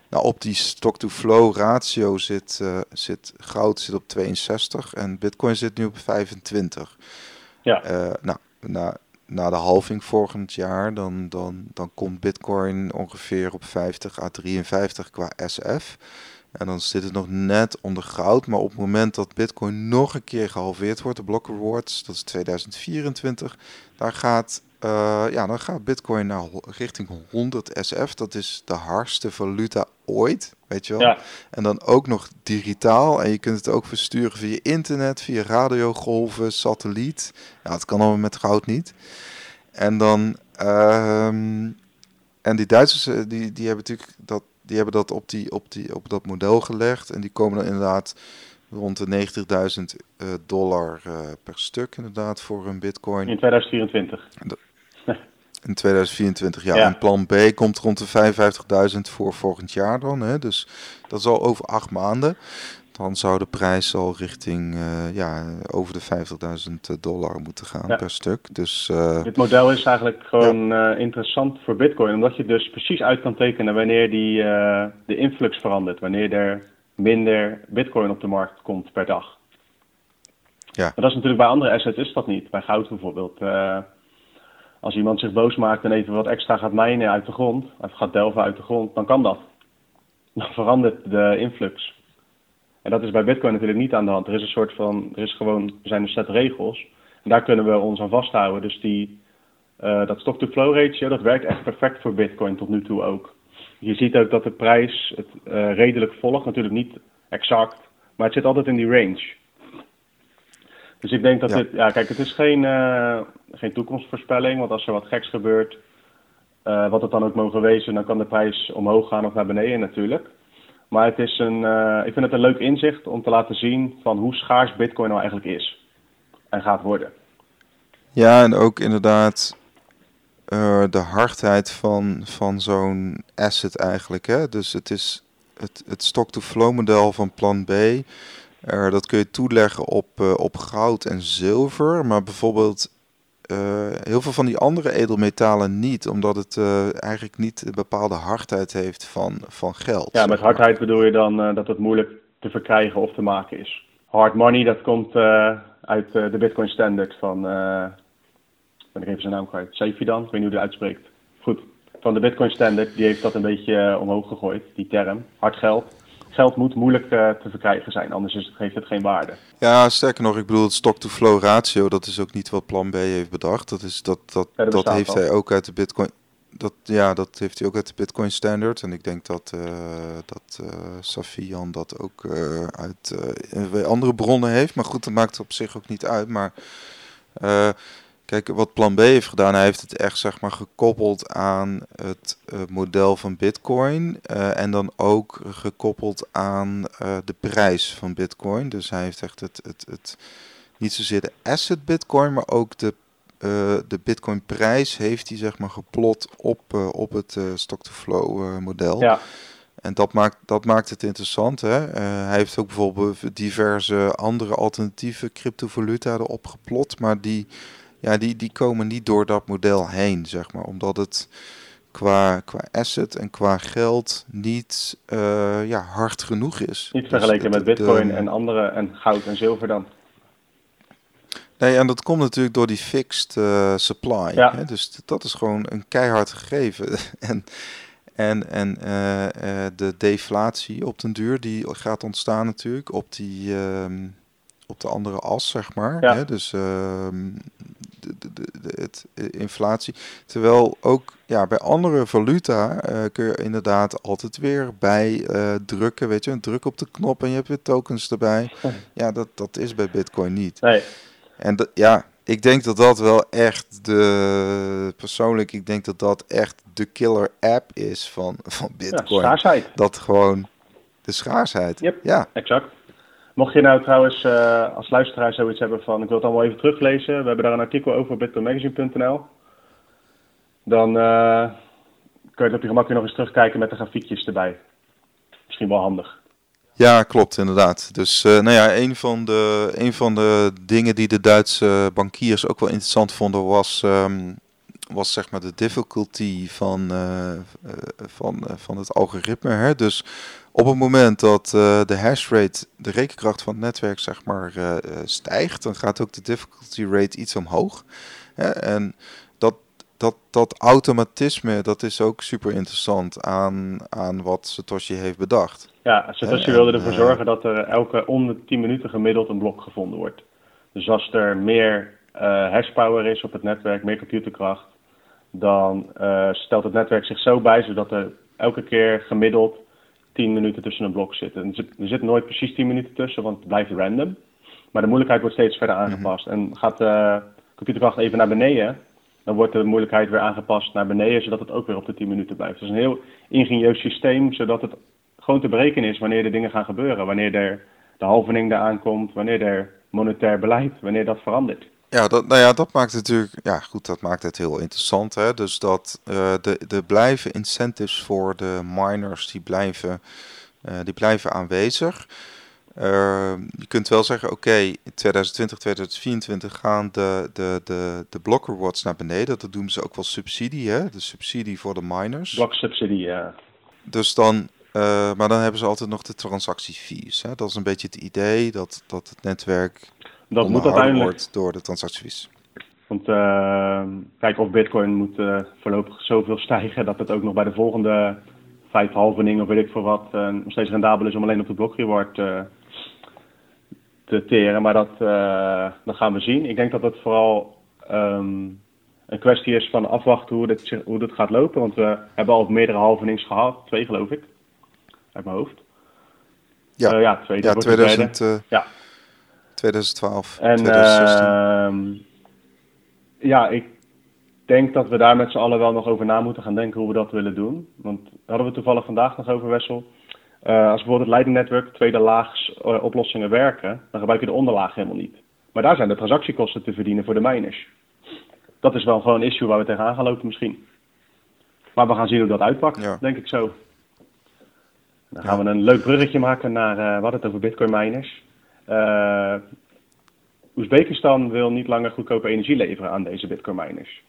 Nou, op die stock-to-flow ratio zit, uh, zit goud zit op 62 en bitcoin zit nu op 25. Ja. Uh, nou, na, de halving volgend jaar, dan, dan, dan komt bitcoin ongeveer op 50 à 53 qua SF. En dan zit het nog net onder goud. Maar op het moment dat Bitcoin nog een keer gehalveerd wordt, de block rewards, dat is 2024, daar gaat, uh, ja, dan gaat Bitcoin naar richting 100 SF. Dat is de hardste valuta ooit, weet je wel. Ja. En dan ook nog digitaal. En je kunt het ook versturen via internet, via radiogolven, satelliet. Ja, het kan allemaal met goud niet. En dan. Uh, en die Duitsers eh, die, die hebben natuurlijk dat die hebben dat op, die, op, die, op dat model gelegd. En die komen dan inderdaad rond de 90.000 uh, dollar uh, per stuk inderdaad voor een bitcoin. In 2024. In 2024, ja. Ja. En plan B komt rond de 55.000 voor volgend jaar dan. Hè? Dus dat is al over acht maanden. Dan zou de prijs al richting uh, ja, over de 50.000 dollar moeten gaan Ja. per stuk. Dus uh, Dit model is eigenlijk gewoon eh, interessant voor Bitcoin, omdat je dus precies uit kan tekenen wanneer die, eh, de influx verandert, wanneer er minder Bitcoin op de markt komt per dag. Ja. Maar dat is natuurlijk bij andere assets is dat niet. Bij goud bijvoorbeeld. Eh, als iemand zich boos maakt en even wat extra gaat mijnen uit de grond, of gaat delven uit de grond, dan kan dat. Dan verandert de influx. En dat is bij Bitcoin natuurlijk niet aan de hand. Er is een soort van, er is gewoon, er zijn een set regels. En daar kunnen we ons aan vasthouden. Dus die, eh, dat stock-to-flow ratio, dat werkt echt perfect voor Bitcoin tot nu toe ook. Je ziet ook dat de prijs het eh, redelijk volgt. Natuurlijk niet exact, maar het zit altijd in die range. Dus ik denk dat Ja. dit, ja kijk, het is geen, eh, geen toekomstvoorspelling. Want als er wat geks gebeurt, eh, wat het dan ook mogen wezen, dan kan de prijs omhoog gaan of naar beneden natuurlijk. Maar het is een, eh, ik vind het een leuk inzicht om te laten zien van hoe schaars Bitcoin nou eigenlijk is en gaat worden. Ja, en ook inderdaad eh, de hardheid van, van zo'n asset eigenlijk. Hè? Dus het is het, het stock-to-flow model van plan B. eh, dat kun je toeleggen op, eh, op goud en zilver. Maar bijvoorbeeld heel veel van die andere edelmetalen niet. Omdat het eigenlijk niet een bepaalde hardheid heeft van, van geld. Ja, met hardheid bedoel je dan dat het moeilijk te verkrijgen of te maken is. Hard money, dat komt uit de Bitcoin Standard van, ben ik even zijn naam kwijt, Sefidan, ik weet niet hoe die uitspreekt. Goed, van de Bitcoin Standard, die heeft dat een beetje eh, omhoog gegooid, die term. Hard geld. Geld moet moeilijk eh, te verkrijgen zijn, anders is het, heeft het geen waarde. Ja, sterker nog, ik bedoel het stock-to-flow ratio, dat is ook niet wat plan B heeft bedacht. Dat, is, dat, dat, Ja, dat heeft al. hij ook uit de Bitcoin. Dat, ja, dat heeft hij ook uit de Bitcoin Standard. En ik denk dat, eh dat eh Safian dat ook uit andere bronnen heeft. Maar goed, dat maakt op zich ook niet uit. Maar kijk, wat plan B heeft gedaan, hij heeft het echt zeg maar gekoppeld aan het eh, model van Bitcoin. eh, en dan ook gekoppeld aan eh, de prijs van Bitcoin. Dus hij heeft echt het, het, het niet zozeer de asset Bitcoin, maar ook de de Bitcoin prijs heeft hij zeg maar geplot op, op het stock-to-flow model. Ja, En dat maakt, dat maakt het interessant. Hè? Hij heeft ook bijvoorbeeld diverse andere alternatieve cryptovaluta erop geplot. Maar die, ja, die, die komen niet door dat model heen, zeg maar. Omdat het qua, qua asset en qua geld niet eh, ja, hard genoeg is. niet Dus vergeleken met Bitcoin de- en andere, en goud en zilver dan. Nee, en dat komt natuurlijk door die fixed eh, supply. Ja. Hè? Dus dat is gewoon een keihard gegeven. en en, en eh, eh, de deflatie op den duur, die gaat ontstaan natuurlijk op, die, ehm, op de andere as, zeg maar. Ja. Hè? Dus ehm, de, de, de, de- het, eh, inflatie. Terwijl ook ja, bij andere valuta eh, kun je inderdaad altijd weer bij eh, drukken, weet je, een druk op de knop en je hebt weer tokens erbij. Ja, dat, dat is bij Bitcoin niet. Nee, En dat, ja, ik denk dat dat wel echt de. Persoonlijk, ik denk dat dat echt de killer app is van, van ja, Bitcoin. schaarsheid. dat gewoon de schaarsheid. Yep. Ja, Exact. Mocht je nou trouwens eh, als luisteraar zoiets hebben van ik wil het allemaal even teruglezen, we hebben daar een artikel over op bitcoinmagazine.nl. Dan eh, kun je het op je gemak weer nog eens terugkijken met de grafiekjes erbij. Misschien wel handig. ja, klopt inderdaad. Dus eh, nou ja, een van, de, een van de dingen die de Duitse bankiers ook wel interessant vonden was. ehm, was zeg maar de difficulty van, van, van het algoritme. Hè? Dus op het moment dat de hash rate, de rekenkracht van het netwerk zeg maar stijgt, dan gaat ook de difficulty rate iets omhoog. Hè? En dat, dat automatisme, dat is ook super interessant aan, aan wat Satoshi heeft bedacht. Ja, Satoshi wilde ervoor zorgen dat er elke om de 10 minuten gemiddeld een blok gevonden wordt. Dus als er meer hashpower is op het netwerk, meer computerkracht, dan uh, stelt het netwerk zich zo bij zodat er elke keer gemiddeld 10 minuten tussen een blok zitten. Er zit, er zit nooit precies 10 minuten tussen, want het blijft random. Maar de moeilijkheid wordt steeds verder mhm. aangepast. En gaat de computerkracht even naar beneden, dan wordt de moeilijkheid weer aangepast naar beneden, zodat het ook weer op de 10 minuten blijft. Het is een heel ingenieus systeem, zodat het gewoon te berekenen is wanneer de dingen gaan gebeuren. Wanneer er de halvening eraan komt, wanneer er monetair beleid, wanneer dat verandert. Ja, dat, nou ja, dat maakt natuurlijk, ja goed, dat maakt het heel interessant. Hè? Dus dat uh, de, de blijven incentives voor de miners, die blijven, uh, die blijven aanwezig. Uh, je kunt wel zeggen, oké, okay, in 2020, 2024 gaan de, de, de, de block rewards naar beneden. Dat doen ze ook wel subsidie, hè? De subsidie voor de miners. Bloksubsidie, ja. Dus dan, uh, maar dan hebben ze altijd nog de transactiefees. Hè? Dat is een beetje het idee dat, dat het netwerk dat moet uiteindelijk wordt door de transactiefees. Want uh, kijk, of bitcoin moet voorlopig zoveel stijgen dat het ook nog bij de volgende vijf halvening of weet ik veel wat nog steeds rendabel is om alleen op de block reward te teren. Maar dat, uh, dat gaan we zien. Ik denk dat het vooral um, een kwestie is van afwachten hoe dit, hoe dit gaat lopen. Want we hebben al meerdere halvenings gehad. Twee geloof ik. Uit mijn hoofd. Ja, uh, ja, tweede, ja, 2000, uh, ja. 2012, en, 2016. Uh, ja, ik denk dat we daar met z'n allen wel nog over na moeten gaan denken hoe we dat willen doen. Want hadden we toevallig vandaag nog over, Wessel. Uh, als bijvoorbeeld het Lightning Network tweede laags uh, oplossingen werken, dan gebruik je de onderlaag helemaal niet. Maar daar zijn de transactiekosten te verdienen voor de miners. Dat is wel gewoon een issue waar we tegenaan gaan lopen misschien. Maar we gaan zien hoe dat uitpakt, denk ik zo. Dan gaan we een leuk bruggetje maken naar, uh, we hadden het over bitcoin miners. Oezbekistan wil niet langer goedkope energie leveren aan deze bitcoin miners.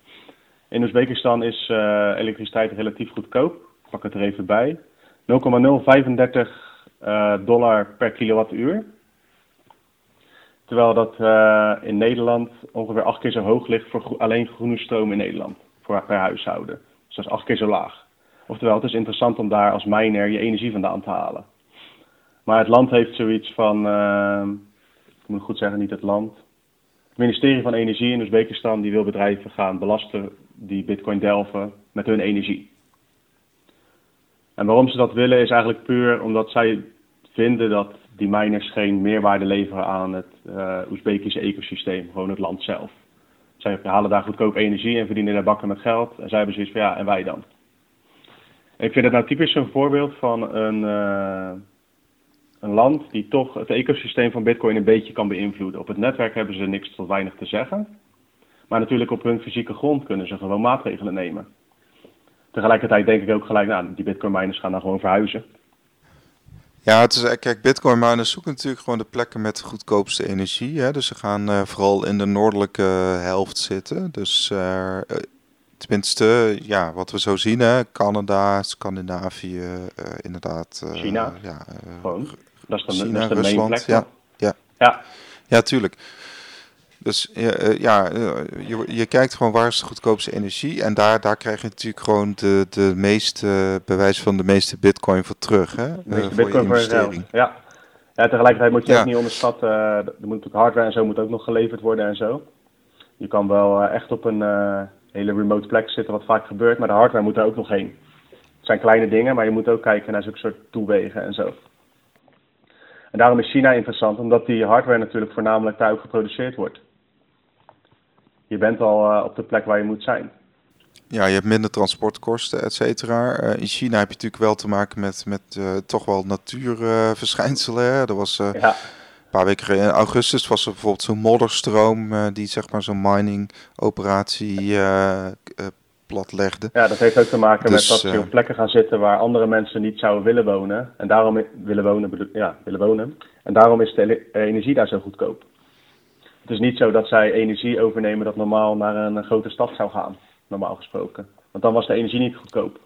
In Oezbekistan is elektriciteit relatief goedkoop. Ik pak het er even bij. 0,035 uh, dollar per kilowattuur. Terwijl dat in Nederland ongeveer acht keer zo hoog ligt voor alleen groene stroom in Nederland. Voor per huishouden. Dus dat is acht keer zo laag. Oftewel, het is interessant om daar als miner je energie vandaan te halen. Maar het land heeft zoiets van, uh, ik moet goed zeggen, niet het land. Het ministerie van Energie in Oezbekistan die wil bedrijven gaan belasten die bitcoin delven met hun energie. En waarom ze dat willen is eigenlijk puur omdat zij vinden dat die miners geen meerwaarde leveren aan het uh, Oezbekische ecosysteem, gewoon het land zelf. Zij halen daar goedkoop energie en verdienen daar bakken met geld. En zij hebben zoiets van ja, en wij dan? ik vind het nou typisch zo'n voorbeeld van een, uh, een land die toch het ecosysteem van Bitcoin een beetje kan beïnvloeden. Op het netwerk hebben ze niks tot weinig te zeggen. Maar natuurlijk op hun fysieke grond kunnen ze gewoon maatregelen nemen tegelijkertijd denk ik ook gelijk, nou, die bitcoin miners gaan dan gewoon verhuizen. Ja, het is, kijk, bitcoin miners zoeken natuurlijk gewoon de plekken met de goedkoopste energie. Hè? Dus ze gaan uh, vooral in de noordelijke helft zitten. Dus uh, tenminste, ja, wat we zo zien, hè? Canada, Scandinavië, uh, inderdaad. China. ja, gewoon. Dat is dan China, dat is de Rusland, plek, ja, ja. Ja. Ja, tuurlijk. Dus ja, je, je kijkt gewoon waar is de goedkoopste energie. En daar, daar krijg je natuurlijk gewoon de, de meeste bewijs van de meeste bitcoin voor terug. Hè? De meeste bitcoin voor ja. ja, tegelijkertijd moet je ja. ook niet onderschatten. er moet natuurlijk hardware en zo moet ook nog geleverd worden en zo. Je kan wel echt op een uh, hele remote plek zitten, wat vaak gebeurt, maar de hardware moet er ook nog heen. Het zijn kleine dingen, maar je moet ook kijken naar zo'n soort toewegen en zo. En daarom is China interessant, omdat die hardware natuurlijk voornamelijk daar ook geproduceerd wordt je bent al uh, op de plek waar je moet zijn. Ja, je hebt minder transportkosten, et cetera. Uh, in China heb je natuurlijk wel te maken met, met uh, toch wel natuurverschijnselen. er was ja. een paar weken in augustus was er bijvoorbeeld zo'n modderstroom die zeg maar zo'n mining operatie platlegde. Ja, dat heeft ook te maken dus, met dat je op plekken gaan zitten waar andere mensen niet zouden willen wonen. En daarom willen wonen, ja, willen wonen. En daarom is de energie daar zo goedkoop. Het is niet zo dat zij energie overnemen dat normaal naar een grote stad zou gaan. normaal gesproken. Want dan was de energie niet goedkoop.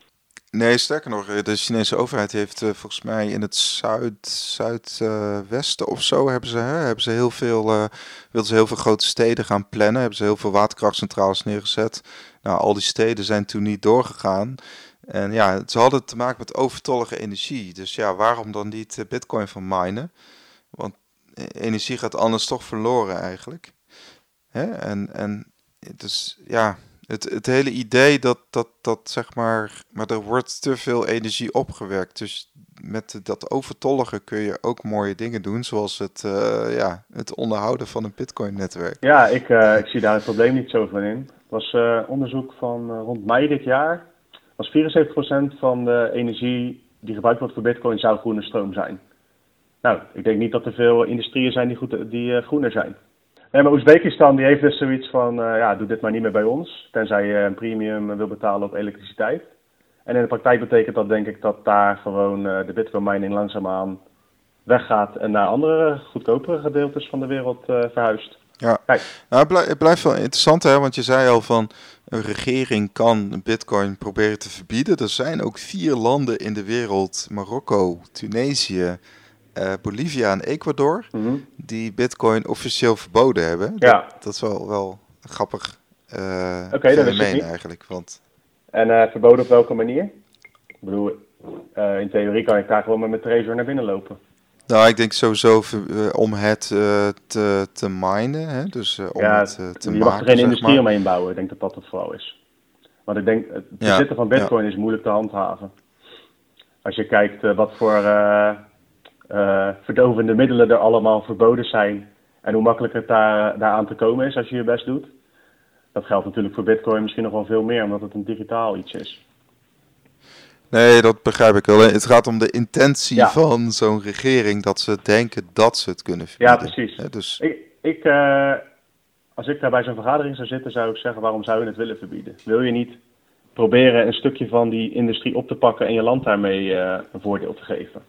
Nee, sterker nog, de Chinese overheid heeft uh, volgens mij in het zuid, zuidwesten of zo hebben ze, hè, hebben ze heel veel, uh, wilden ze heel veel grote steden gaan plannen, hebben ze heel veel waterkrachtcentrales neergezet. Nou, al die steden zijn toen niet doorgegaan. En ja, ze hadden te maken met overtollige energie. Dus ja, waarom dan niet bitcoin van minen? Want energie gaat anders toch verloren eigenlijk. Hè? En, en dus ja, het, het hele idee dat, dat, dat zeg maar, maar er wordt te veel energie opgewerkt. Dus met dat overtollige kun je ook mooie dingen doen, zoals het, uh, ja, het onderhouden van een Bitcoin-netwerk. Ja, ik, uh, ik zie daar het probleem niet zo van in. Het was uh, onderzoek van rond mei dit jaar. Was 74% van de energie die gebruikt wordt voor Bitcoin zou groene stroom zijn. Nou, ik denk niet dat er veel industrieën zijn die, goed, die groener zijn. Nee, maar Oezbekistan die heeft dus zoiets van, uh, ja, doe dit maar niet meer bij ons, tenzij je een premium wil betalen op elektriciteit. En in de praktijk betekent dat denk ik dat daar gewoon uh, de bitcoin mining langzaamaan weggaat en naar andere goedkopere gedeeltes van de wereld uh, verhuist. Ja, Kijk. Nou, het, blijft wel interessant hè, want je zei al van een regering kan bitcoin proberen te verbieden. Er zijn ook vier landen in de wereld, Marokko, Tunesië, uh, Bolivia en Ecuador, mm -hmm. die Bitcoin officieel verboden hebben. Ja. Dat, dat is wel, wel een grappig uh, okay, fenomeen eigenlijk. Want... En uh, verboden op welke manier? Ik bedoel, in theorie kan ik daar gewoon met mijn Trezor naar binnen lopen. Nou, ik denk sowieso om het te, te minen, hè? dus om ja, het te je maken. Je mag er geen industrie maar. omheen bouwen, ik denk dat dat het vooral is. Want ik denk, het bezitten ja, van bitcoin ja. is moeilijk te handhaven. Als je kijkt wat voor verdovende middelen er allemaal verboden zijn. En hoe makkelijk het daar, daaraan te komen is als je je best doet. Dat geldt natuurlijk voor Bitcoin misschien nog wel veel meer, omdat het een digitaal iets is. Nee, dat begrijp ik wel. Het gaat om de intentie ja. van zo'n regering dat ze denken dat ze het kunnen verbieden. Ja, precies. Ja, dus... Ik, ik, uh, als ik daar bij zo'n vergadering zou zitten, zou ik zeggen: waarom zou je het willen verbieden? Wil je niet proberen een stukje van die industrie op te pakken en je land daarmee uh, een voordeel te geven?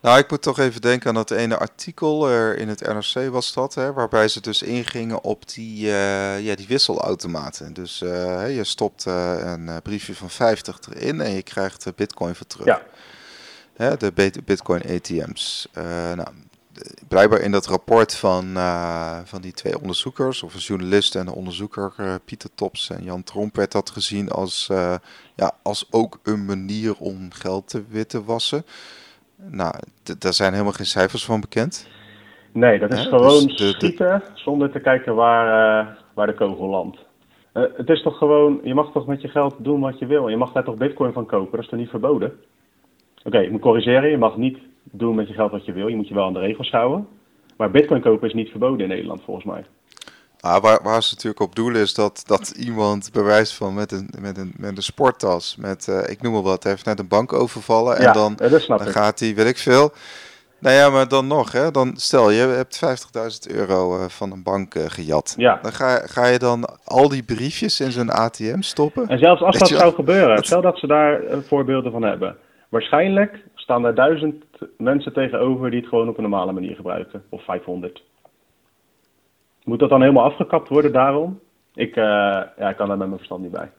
Nou, ik moet toch even denken aan dat ene artikel er in het NRC was dat, hè, waarbij ze dus ingingen op die, uh, ja, die wisselautomaten. Dus uh, je stopt uh, een briefje van 50 erin en je krijgt bitcoin voor terug. Ja. Hè, de bitcoin ATM's. nou, blijkbaar in dat rapport van, van die twee onderzoekers, of een journalist en een onderzoeker, Pieter Tops en Jan Tromp, werd dat gezien als, ja, als ook een manier om geld te witte wassen. Nou, daar zijn helemaal geen cijfers van bekend. Nee, dat is gewoon dus de, schieten zonder te kijken waar, uh, waar de kogel landt. Uh, het is toch gewoon, je mag toch met je geld doen wat je wil. Je mag daar toch bitcoin van kopen, dat is toch niet verboden? Oké, okay, ik moet corrigeren, je mag niet doen met je geld wat je wil. Je moet je wel aan de regels houden. Maar bitcoin kopen is niet verboden in Nederland volgens mij. Ah, waar, waar ze natuurlijk op doelen is dat, dat iemand bewijst van met een, met een, met een sporttas, met, uh, ik noem maar wat, heeft net een bank overvallen en ja, dan, dan gaat hij, weet ik veel. Nou ja, maar dan nog, hè, dan stel je hebt 50.000 euro uh, van een bank uh, gejat. Ja. Dan ga, ga je dan al die briefjes in zo'n ATM stoppen. En zelfs als dat, zou gebeuren, dat... stel dat ze daar voorbeelden van hebben. Waarschijnlijk staan er duizend mensen tegenover die het gewoon op een normale manier gebruiken. Of 500. Moet dat dan helemaal afgekapt worden daarom? Ik, uh, ja, ik kan daar met mijn verstand niet bij.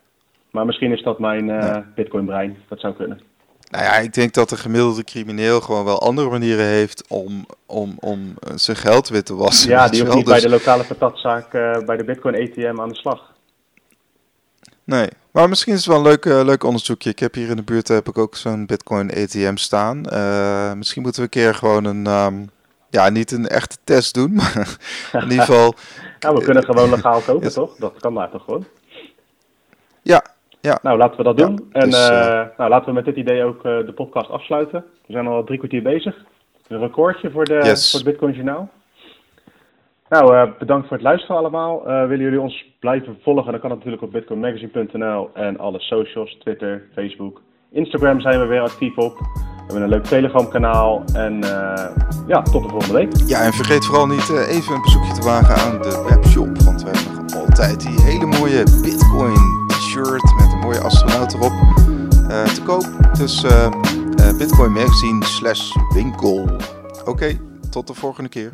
Maar misschien is dat mijn uh, ja. Bitcoin-brein. Dat zou kunnen. Nou ja, ik denk dat de gemiddelde crimineel gewoon wel andere manieren heeft om, om, om zijn geld wit te wassen. Ja, die hoeft niet dus... bij de lokale patatzaak uh, bij de Bitcoin-ATM aan de slag. Nee, maar misschien is het wel een leuk, uh, leuk onderzoekje. Ik heb hier in de buurt heb ik ook zo'n Bitcoin-ATM staan. Uh, misschien moeten we een keer gewoon een... Um, ja, niet een echte test doen, maar in ieder geval... ja, we kunnen gewoon legaal kopen, ja. toch? Dat kan daar toch gewoon? Ja, ja. Nou, laten we dat doen. En dus, uh, uh, nou, laten we met dit idee ook uh, de podcast afsluiten. We zijn al drie kwartier bezig. Een recordje voor, de, yes. voor het Bitcoin Journaal. Nou, bedankt voor het luisteren allemaal. willen jullie ons blijven volgen? Dan kan het natuurlijk op bitcoinmagazine.nl en alle socials, Twitter, Facebook. Instagram zijn we weer actief op. We hebben een leuk Telegram kanaal. En ja, tot de volgende week. Ja, en vergeet vooral niet even een bezoekje te wagen aan de webshop. Want we hebben nog altijd die hele mooie Bitcoin shirt met een mooie astronaut erop uh, te koop. Dus Bitcoin Magazine slash winkel. Oké, tot de volgende keer.